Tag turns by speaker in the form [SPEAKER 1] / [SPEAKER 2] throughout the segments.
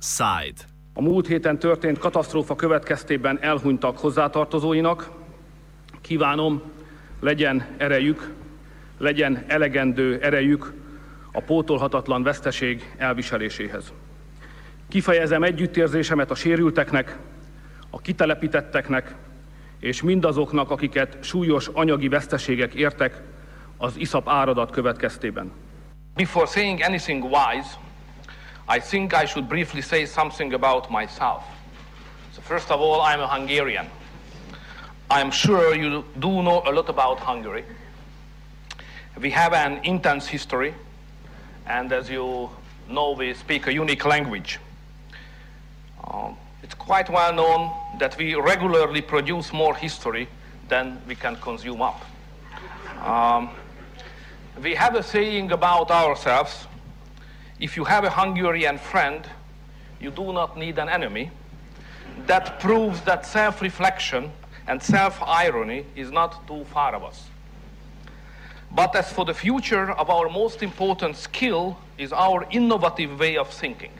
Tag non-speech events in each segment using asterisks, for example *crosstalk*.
[SPEAKER 1] Side. A múlt héten történt katasztrófa következtében elhunytak hozzátartozóinak. Kívánom, legyen erejük, legyen elegendő erejük a pótolhatatlan veszteség elviseléséhez. Kifejezem együttérzésemet a sérülteknek, a kitelepítetteknek és mindazoknak, akiket súlyos anyagi veszteségek értek az iszap áradat következtében.
[SPEAKER 2] Before saying anything wise, I think I should briefly say something about myself. So first of all, I'm a Hungarian. I'm sure you do know a lot about Hungary. We have an intense history, and as you know, we speak a unique language. Um, it's quite well known that we regularly produce more history than we can consume up. Um, we have a saying about ourselves if you have a Hungarian friend, you do not need an enemy. That proves that self reflection and self irony is not too far of us. But as for the future of our most important skill is our innovative way of thinking.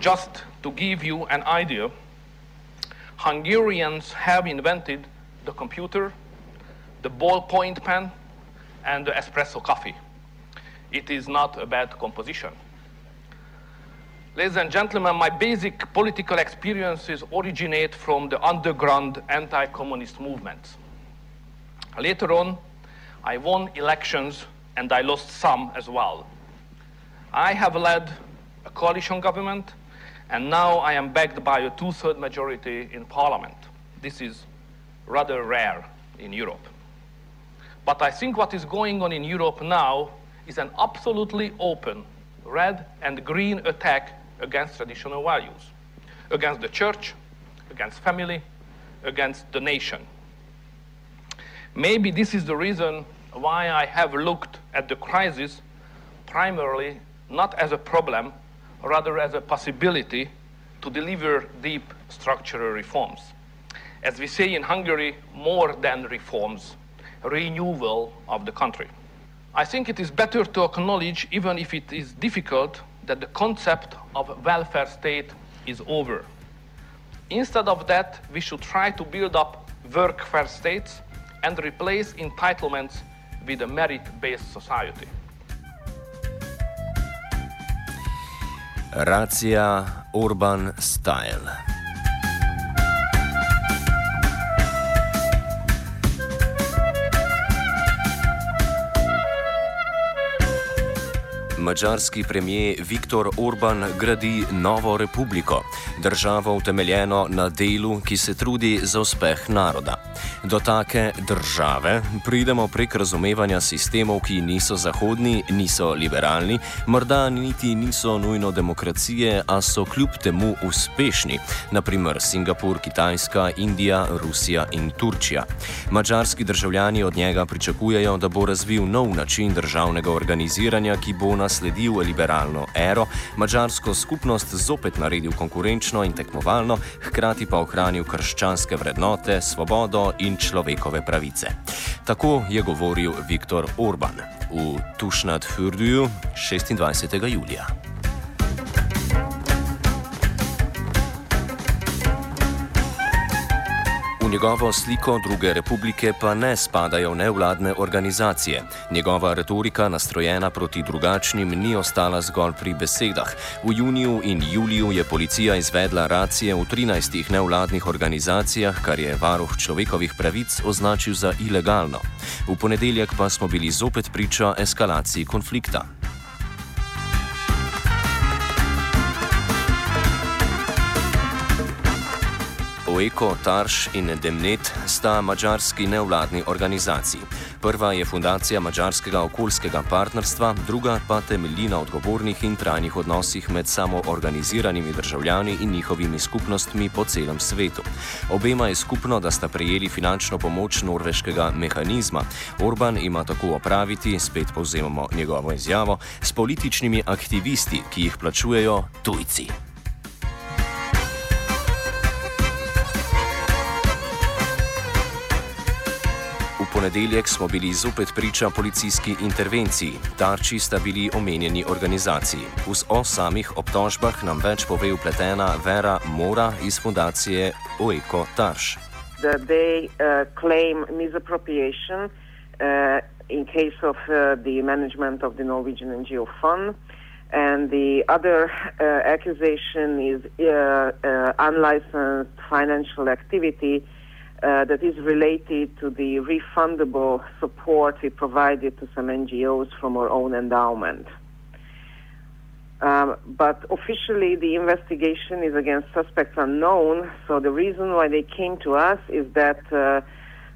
[SPEAKER 2] Just to give you an idea, Hungarians have invented the computer, the ballpoint pen, and the espresso coffee. It is not a bad composition. Ladies and gentlemen, my basic political experiences originate from the underground anti-communist movements. Later on, I won elections and I lost some as well. I have led a coalition government and now I am backed by a two-third majority in parliament. This is rather rare in Europe. But I think what is going on in Europe now is an absolutely open red and green attack against traditional values, against the church, against family, against the nation. Maybe this is the reason why I have looked at the crisis primarily not as a problem, rather as a possibility to deliver deep structural reforms. As we say in Hungary, more than reforms, renewal of the country. I think it is better to acknowledge, even if it is difficult, that the concept of welfare state is over. Instead of that, we should try to build up workfare states and replace entitlements with a merit-based society.
[SPEAKER 3] Racija Orban Style. Mačarski premijer Viktor Orban gradi novo republiko, državo utemeljeno na delu, ki se trudi za uspeh naroda. Do take države pridemo prek razumevanja sistemov, ki niso zahodni, niso liberalni, morda niti niso nujno demokracije, a so kljub temu uspešni, naprimer Singapur, Kitajska, Indija, Rusija in Turčija. Mačarski državljani od njega pričakujejo, da bo razvil nov način državnega organiziranja, ki bo nas sledil liberalno ero, mačarsko skupnost zopet naredil konkurenčno in tekmovalno, hkrati pa ohranil krščanske vrednote, svobodo in človekove pravice. Tako je govoril Viktor Orban v Tušnad Fürduju 26. julija. Njegovo sliko druge republike pa ne spadajo nevladne organizacije. Njegova retorika, nastrojena proti drugačnim, ni ostala zgolj pri besedah. V juniju in juliju je policija izvedla racije v 13 nevladnih organizacijah, kar je varuh človekovih pravic označil za ilegalno. V ponedeljek pa smo bili zopet priča eskalaciji konflikta. Oeko, Tarš in Demnet sta mačarski nevladni organizaciji. Prva je fundacija mačarskega okoljskega partnerstva, druga pa temelji na odgovornih in trajnih odnosih med samoorganiziranimi državljani in njihovimi skupnostmi po celem svetu. Obema je skupno, da sta prejeli finančno pomoč norveškega mehanizma. Orban ima tako opraviti, spet povzemamo njegovo izjavo, s političnimi aktivisti, ki jih plačujejo tujci. Ponedeljek smo bili zopet priča policijski intervenciji. Tarči sta bili omenjeni organizaciji. O samih obtožbah nam več pove upletena Vera Mora iz fundacije Oeko Tarš.
[SPEAKER 4] They uh, claim misappropriation uh, in case of uh, the management of the Norwegian NGO fund. And the other uh, accusation is uh, uh, unlicensed financial activity uh, that is related to the refundable support we provided to some NGOs from our own endowment. Um, but officially, the investigation is against suspects unknown. So the reason why they came to us is that uh,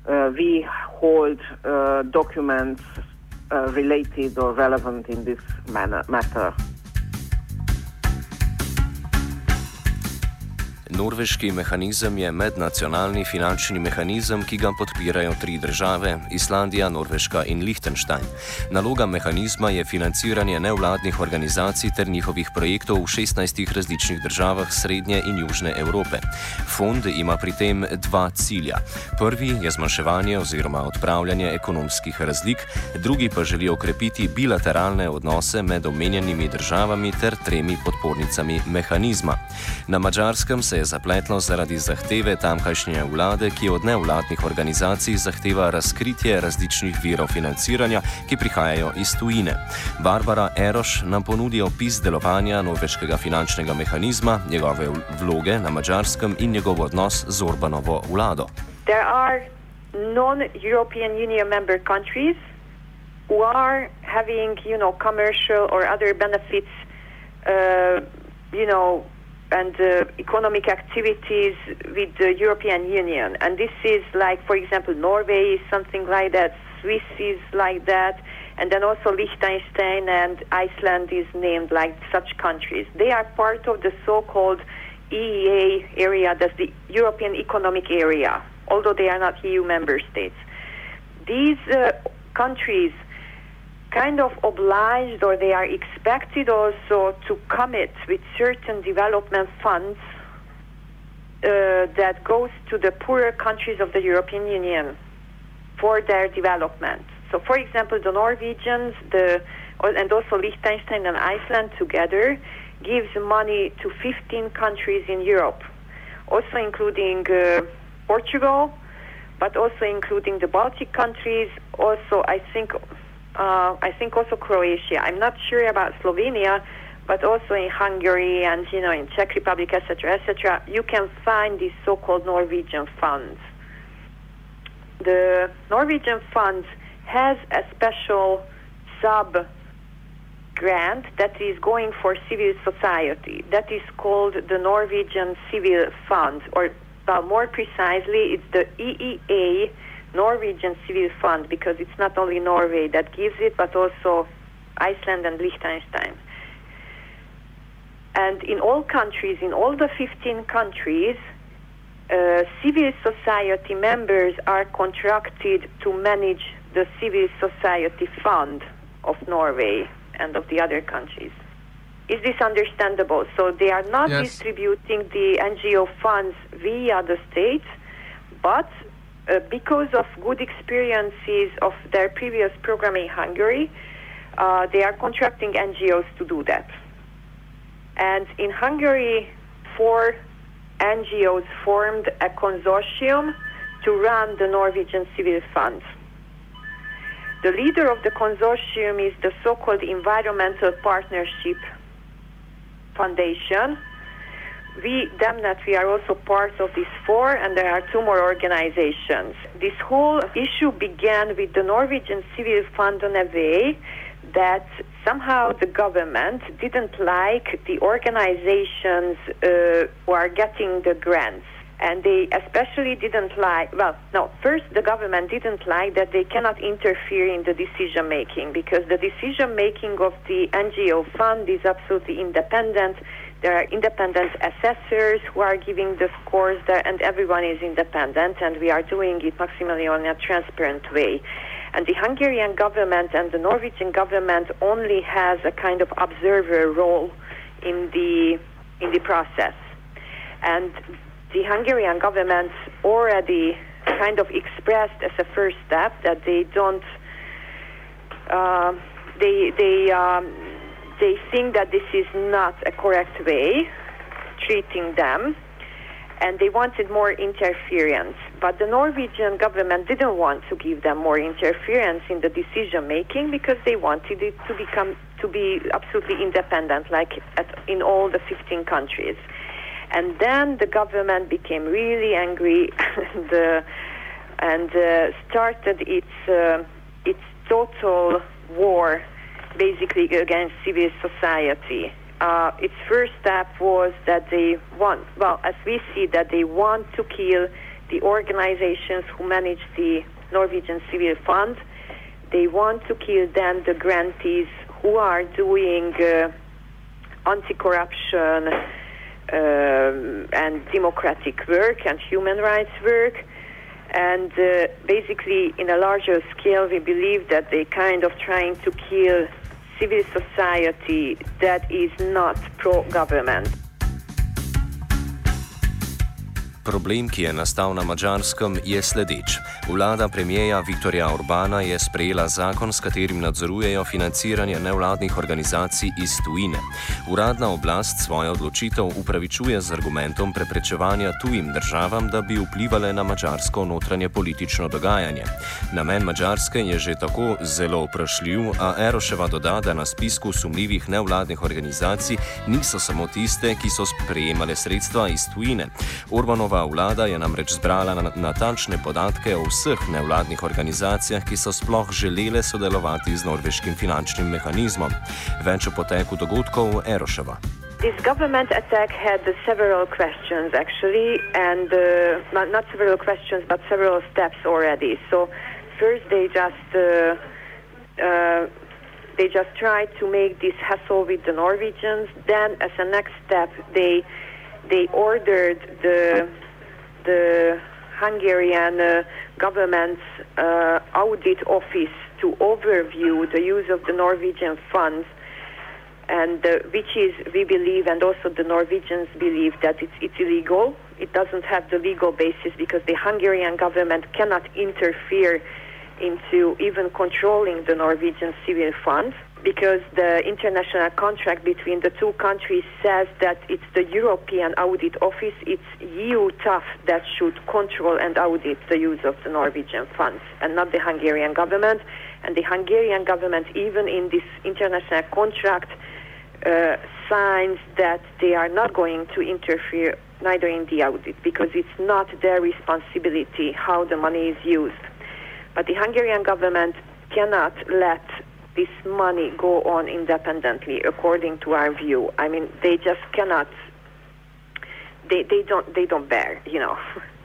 [SPEAKER 4] uh, we hold uh, documents uh, related or relevant in this manner, matter.
[SPEAKER 3] Norveški mehanizem je mednacionalni finančni mehanizem, ki ga podpirajo tri države: Islandija, Norveška in Liechtenstein. Naloga mehanizma je financiranje nevladnih organizacij ter njihovih projektov v 16 različnih državah Srednje in Južne Evrope. Fond ima pri tem dva cilja. Prvi je zmanjševanje oziroma odpravljanje ekonomskih razlik, drugi pa želi okrepiti bilateralne odnose med omenjenimi državami ter tremi podpornicami mehanizma. Na mačarskem se je zapletlo zaradi zahteve tamkajšnje vlade, ki od nevladnih organizacij zahteva razkritje različnih virov financiranja, ki prihajajo iz tujine. Barbara Eroš nam ponudi opis delovanja norveškega finančnega mehanizma, njegove vloge na mačarskem in njegov odnos z Orbanovo vlado.
[SPEAKER 5] Non-European Union member countries who are having, you know, commercial or other benefits, uh, you know, and uh, economic activities with the European Union. And this is like, for example, Norway is something like that, Swiss is like that, and then also Liechtenstein and Iceland is named like such countries. They are part of the so-called EEA area, that's the European Economic Area, although they are not EU member states. These uh, countries kind of obliged or they are expected also to commit with certain development funds uh, that goes to the poorer countries of the European Union for their development. So, for example, the Norwegians, the and also Liechtenstein and Iceland together gives money to 15 countries in Europe, also including uh, Portugal, but also including the Baltic countries. Also, I think uh, I think also Croatia. I'm not sure about Slovenia, but also in Hungary and you know in Czech Republic, etc., etc. You can find these so-called Norwegian funds. The Norwegian funds has a special sub grant that is going for civil society. That is called the Norwegian Civil Fund, or more precisely, it's the EEA Norwegian Civil Fund because it's not only Norway that gives it, but also Iceland and Liechtenstein. And in all countries, in all the 15 countries, uh, civil society members are contracted to manage the civil society fund of Norway and of the other countries. Is this understandable? So they are not yes. distributing the NGO funds via the state, but uh, because of good experiences of their previous program in Hungary, uh, they are contracting NGOs to do that. And in Hungary, four NGOs formed a consortium to run the Norwegian Civil Fund. The leader of the consortium is the so called Environmental Partnership Foundation, we, Demnet, we are also part of these four, and there are two more organizations. This whole issue began with the Norwegian Civil Fund on a way that somehow the government didn't like the organizations uh, who are getting the grants. And they especially didn't like, well, no, first the government didn't like that they cannot interfere in the decision making because the decision making of the NGO fund is absolutely independent there are independent assessors who are giving the scores there, and everyone is independent, and we are doing it maximally on a transparent way. And the Hungarian government and the Norwegian government only has a kind of observer role in the in the process. And the Hungarian government already kind of expressed as a first step that they don't. Uh, they they um, they think that this is not a correct way treating them and they wanted more interference. But the Norwegian government didn't want to give them more interference in the decision making because they wanted it to become to be absolutely independent, like at, in all the 15 countries. And then the government became really angry *laughs* and, uh, and uh, started its uh, its total war, basically against civil society uh, its first step was that they want, well, as we see, that they want to kill the organizations who manage the Norwegian Civil Fund. They want to kill then the grantees who are doing uh, anti-corruption um, and democratic work and human rights work. And uh, basically, in a larger scale, we believe that they kind of trying to kill civil society that is not pro-government.
[SPEAKER 3] Problem, ki je nastal na Mačarskem, je sledeč. Vlada premijeja Viktorja Orbana je sprejela zakon, s katerim nadzorujejo financiranje nevladnih organizacij iz tujine. Uradna oblast svojo odločitev upravičuje z argumentom preprečevanja tujim državam, da bi vplivali na mačarsko notranje politično dogajanje. Namen Mačarske je že tako zelo vprašljiv, a Eroševa doda, da na spisku sumljivih nevladnih organizacij niso samo tiste, ki so sprejemale sredstva iz tujine. Orbanova Nova vlada je namreč zbrala natančne podatke o vseh nevladnih organizacijah, ki so sploh želele sodelovati z norveškim finančnim mehanizmom. Več o poteku dogodkov Eroševa.
[SPEAKER 5] This government attack had uh, several questions, actually, and uh, not, not several questions, but several steps already. So, first, they just uh, uh, they just tried to make this hassle with the Norwegians. Then, as a next step, they they ordered the the Hungarian uh, government's uh, audit office to overview the use of the Norwegian funds, and uh, which is, we believe, and also the Norwegians believe that it's, it's illegal. It doesn't have the legal basis because the Hungarian government cannot interfere into even controlling the Norwegian civil funds because the international contract between the two countries says that it's the European Audit Office, it's EU TAF that should control and audit the use of the Norwegian funds and not the Hungarian government. And the Hungarian government, even in this international contract, uh, signs that they are not going to interfere neither in the audit because it's not their responsibility how the money is used. But the Hungarian government cannot let this money go on independently according to our view. I mean, they just cannot. They, they don't they don't bear you know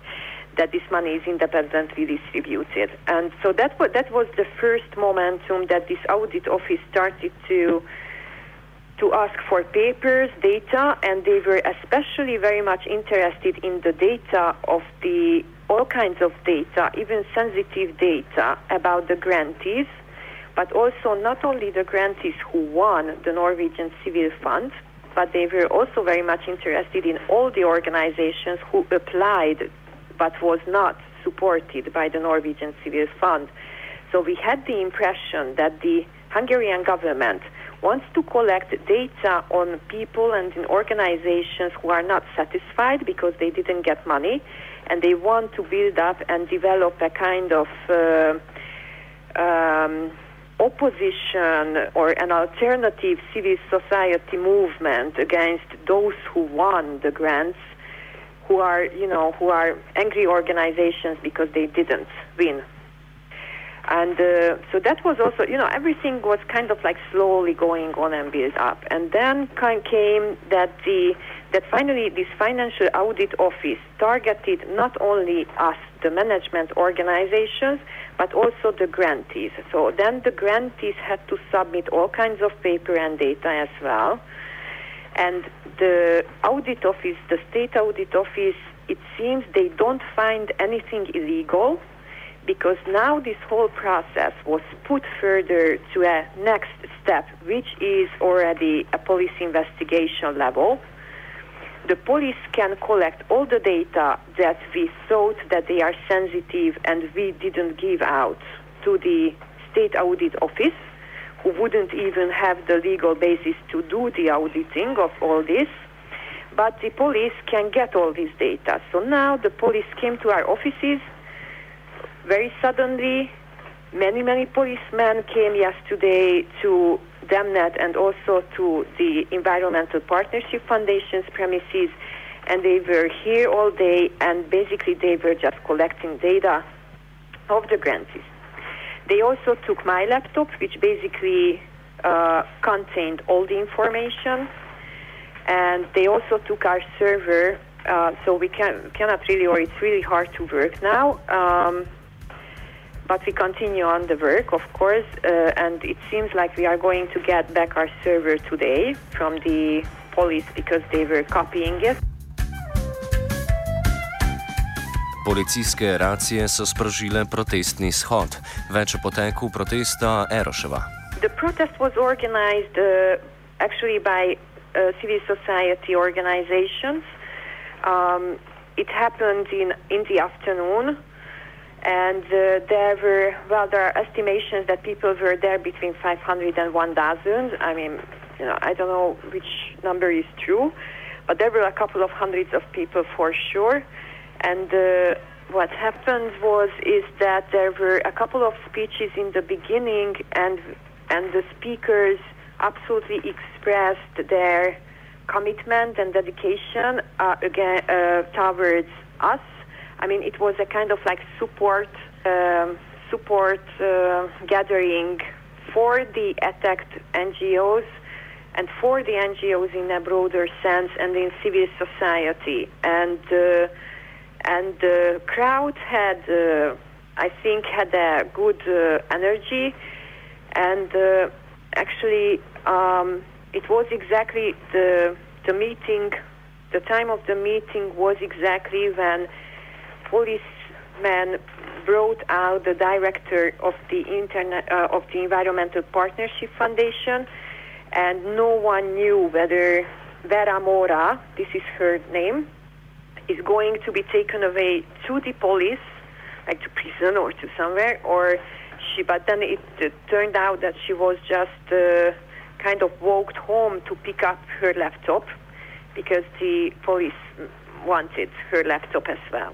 [SPEAKER 5] *laughs* that this money is independently distributed, and so that was that was the first momentum that this audit office started to to ask for papers, data, and they were especially very much interested in the data of the all kinds of data, even sensitive data about the grantees but also not only the grantees who won the Norwegian Civil Fund, but they were also very much interested in all the organizations who applied but was not supported by the Norwegian Civil Fund. So we had the impression that the Hungarian government wants to collect data on people and in organizations who are not satisfied because they didn't get money, and they want to build up and develop a kind of uh, um, opposition or an alternative civil society movement against those who won the grants who are you know who are angry organizations because they didn't win. And uh, so that was also you know everything was kind of like slowly going on and built up. And then kind came that the that finally this financial audit office targeted not only us the management organizations but also the grantees. So then the grantees had to submit all kinds of paper and data as well. And the audit office, the state audit office, it seems they don't find anything illegal because now this whole process was put further to a next step, which is already a police investigation level. The police can collect all the data that we thought that they are sensitive and we didn't give out to the state audit office who wouldn't even have the legal basis to do the auditing of all this. But the police can get all this data. So now the police came to our offices. Very suddenly many many policemen came yesterday to DEMNET and also to the Environmental Partnership Foundation's premises, and they were here all day, and basically they were just collecting data of the grantees. They also took my laptop, which basically uh, contained all the information, and they also took our server, uh, so we can, cannot really, or it's really hard to work now. Um, but we continue on the work, of course, uh, and it seems like we are going to get back our server today from the police because they were copying it.
[SPEAKER 3] Policijske racije so sprožile protestni shod. Več o poteku protesta Eroševa.
[SPEAKER 5] The protest was organized uh, actually by uh, civil society organizations. Um, it happened in, in the afternoon. And uh, there were well there are estimations that people were there between 500 and 1000 i mean you know i don't know which number is true but there were a couple of hundreds of people for sure. And uh, what happened was is that there were a couple of speeches in the beginning and and the speakers absolutely expressed their commitment and dedication uh, again uh, towards us I mean, it was a kind of like support um, support uh, gathering for the attacked NGOs and for the NGOs in a broader sense and in civil society. And uh, and the crowd had, uh, I think, had a good uh, energy, and uh, actually, um, it was exactly the the meeting. The time of the meeting was exactly when policeman brought out the director of the uh, of the Environmental Partnership Foundation, and no one knew whether Vera Mora, this is her name, is going to be taken away to the police, like to prison or to somewhere, or she. But then it uh, turned out that she was just uh, kind of walked home to pick up her laptop because the police wanted her laptop as well.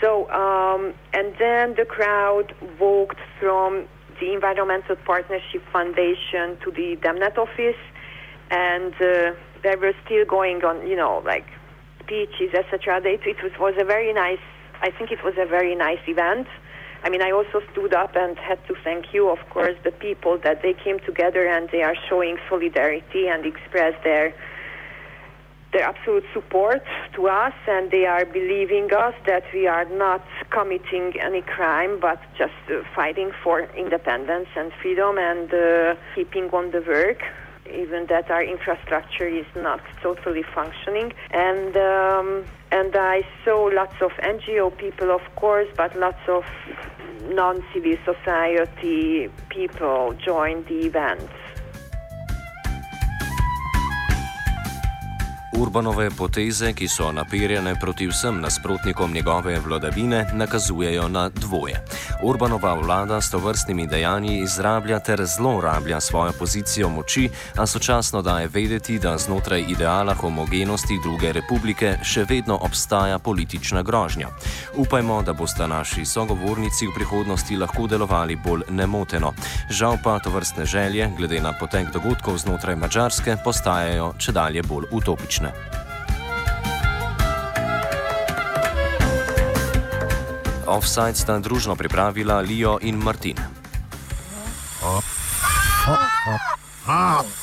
[SPEAKER 5] So, um, and then the crowd walked from the Environmental Partnership Foundation to the DEMNET office, and uh, they were still going on, you know, like speeches, etc. It, it was, was a very nice, I think it was a very nice event. I mean, I also stood up and had to thank you, of course, the people that they came together and they are showing solidarity and express their their absolute support to us and they are believing us that we are not committing any crime but just uh, fighting for independence and freedom and uh, keeping on the work even that our infrastructure is not totally functioning. And um, and I saw lots of NGO people of course but lots of non-civil society people join the event
[SPEAKER 3] Urbanove poteze, ki so naperjene proti vsem nasprotnikom njegove vladavine, nakazujejo na dvoje. Urbanova vlada s to vrstnimi dejanji izrablja ter zlorablja svojo pozicijo moči, a sočasno daje vedeti, da znotraj ideala homogenosti druge republike še vedno obstaja politična grožnja. Upajmo, da boste naši sogovornici v prihodnosti lahko delovali bolj nemoteno. Žal pa to vrstne želje, glede na potek dogodkov znotraj Mačarske, postajajo če dalje bolj utopične. Offside sta družno pripravila Lijo in Martin. Oh. Oh. Oh. Oh.